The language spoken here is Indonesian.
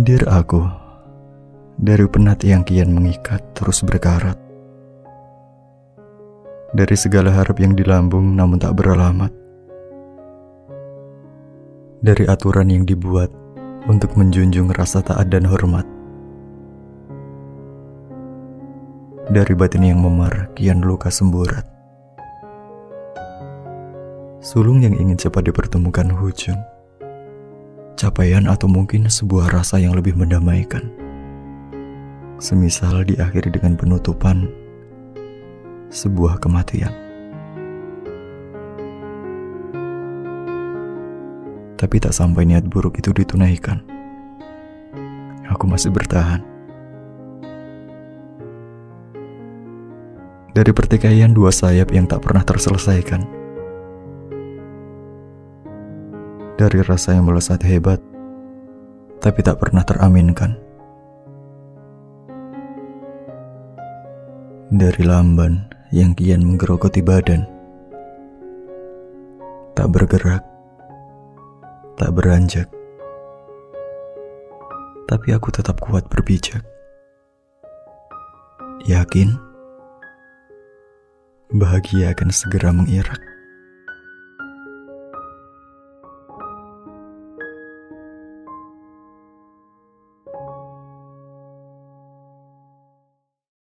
Dear aku, dari penat yang kian mengikat terus berkarat. Dari segala harap yang dilambung namun tak beralamat. Dari aturan yang dibuat untuk menjunjung rasa taat dan hormat. Dari batin yang memar kian luka semburat. Sulung yang ingin cepat dipertemukan hujan capaian atau mungkin sebuah rasa yang lebih mendamaikan. Semisal diakhiri dengan penutupan sebuah kematian. Tapi tak sampai niat buruk itu ditunaikan. Aku masih bertahan. Dari pertikaian dua sayap yang tak pernah terselesaikan dari rasa yang melesat hebat, tapi tak pernah teraminkan. Dari lamban yang kian menggerogoti badan, tak bergerak, tak beranjak, tapi aku tetap kuat berpijak. Yakin, bahagia akan segera mengirak.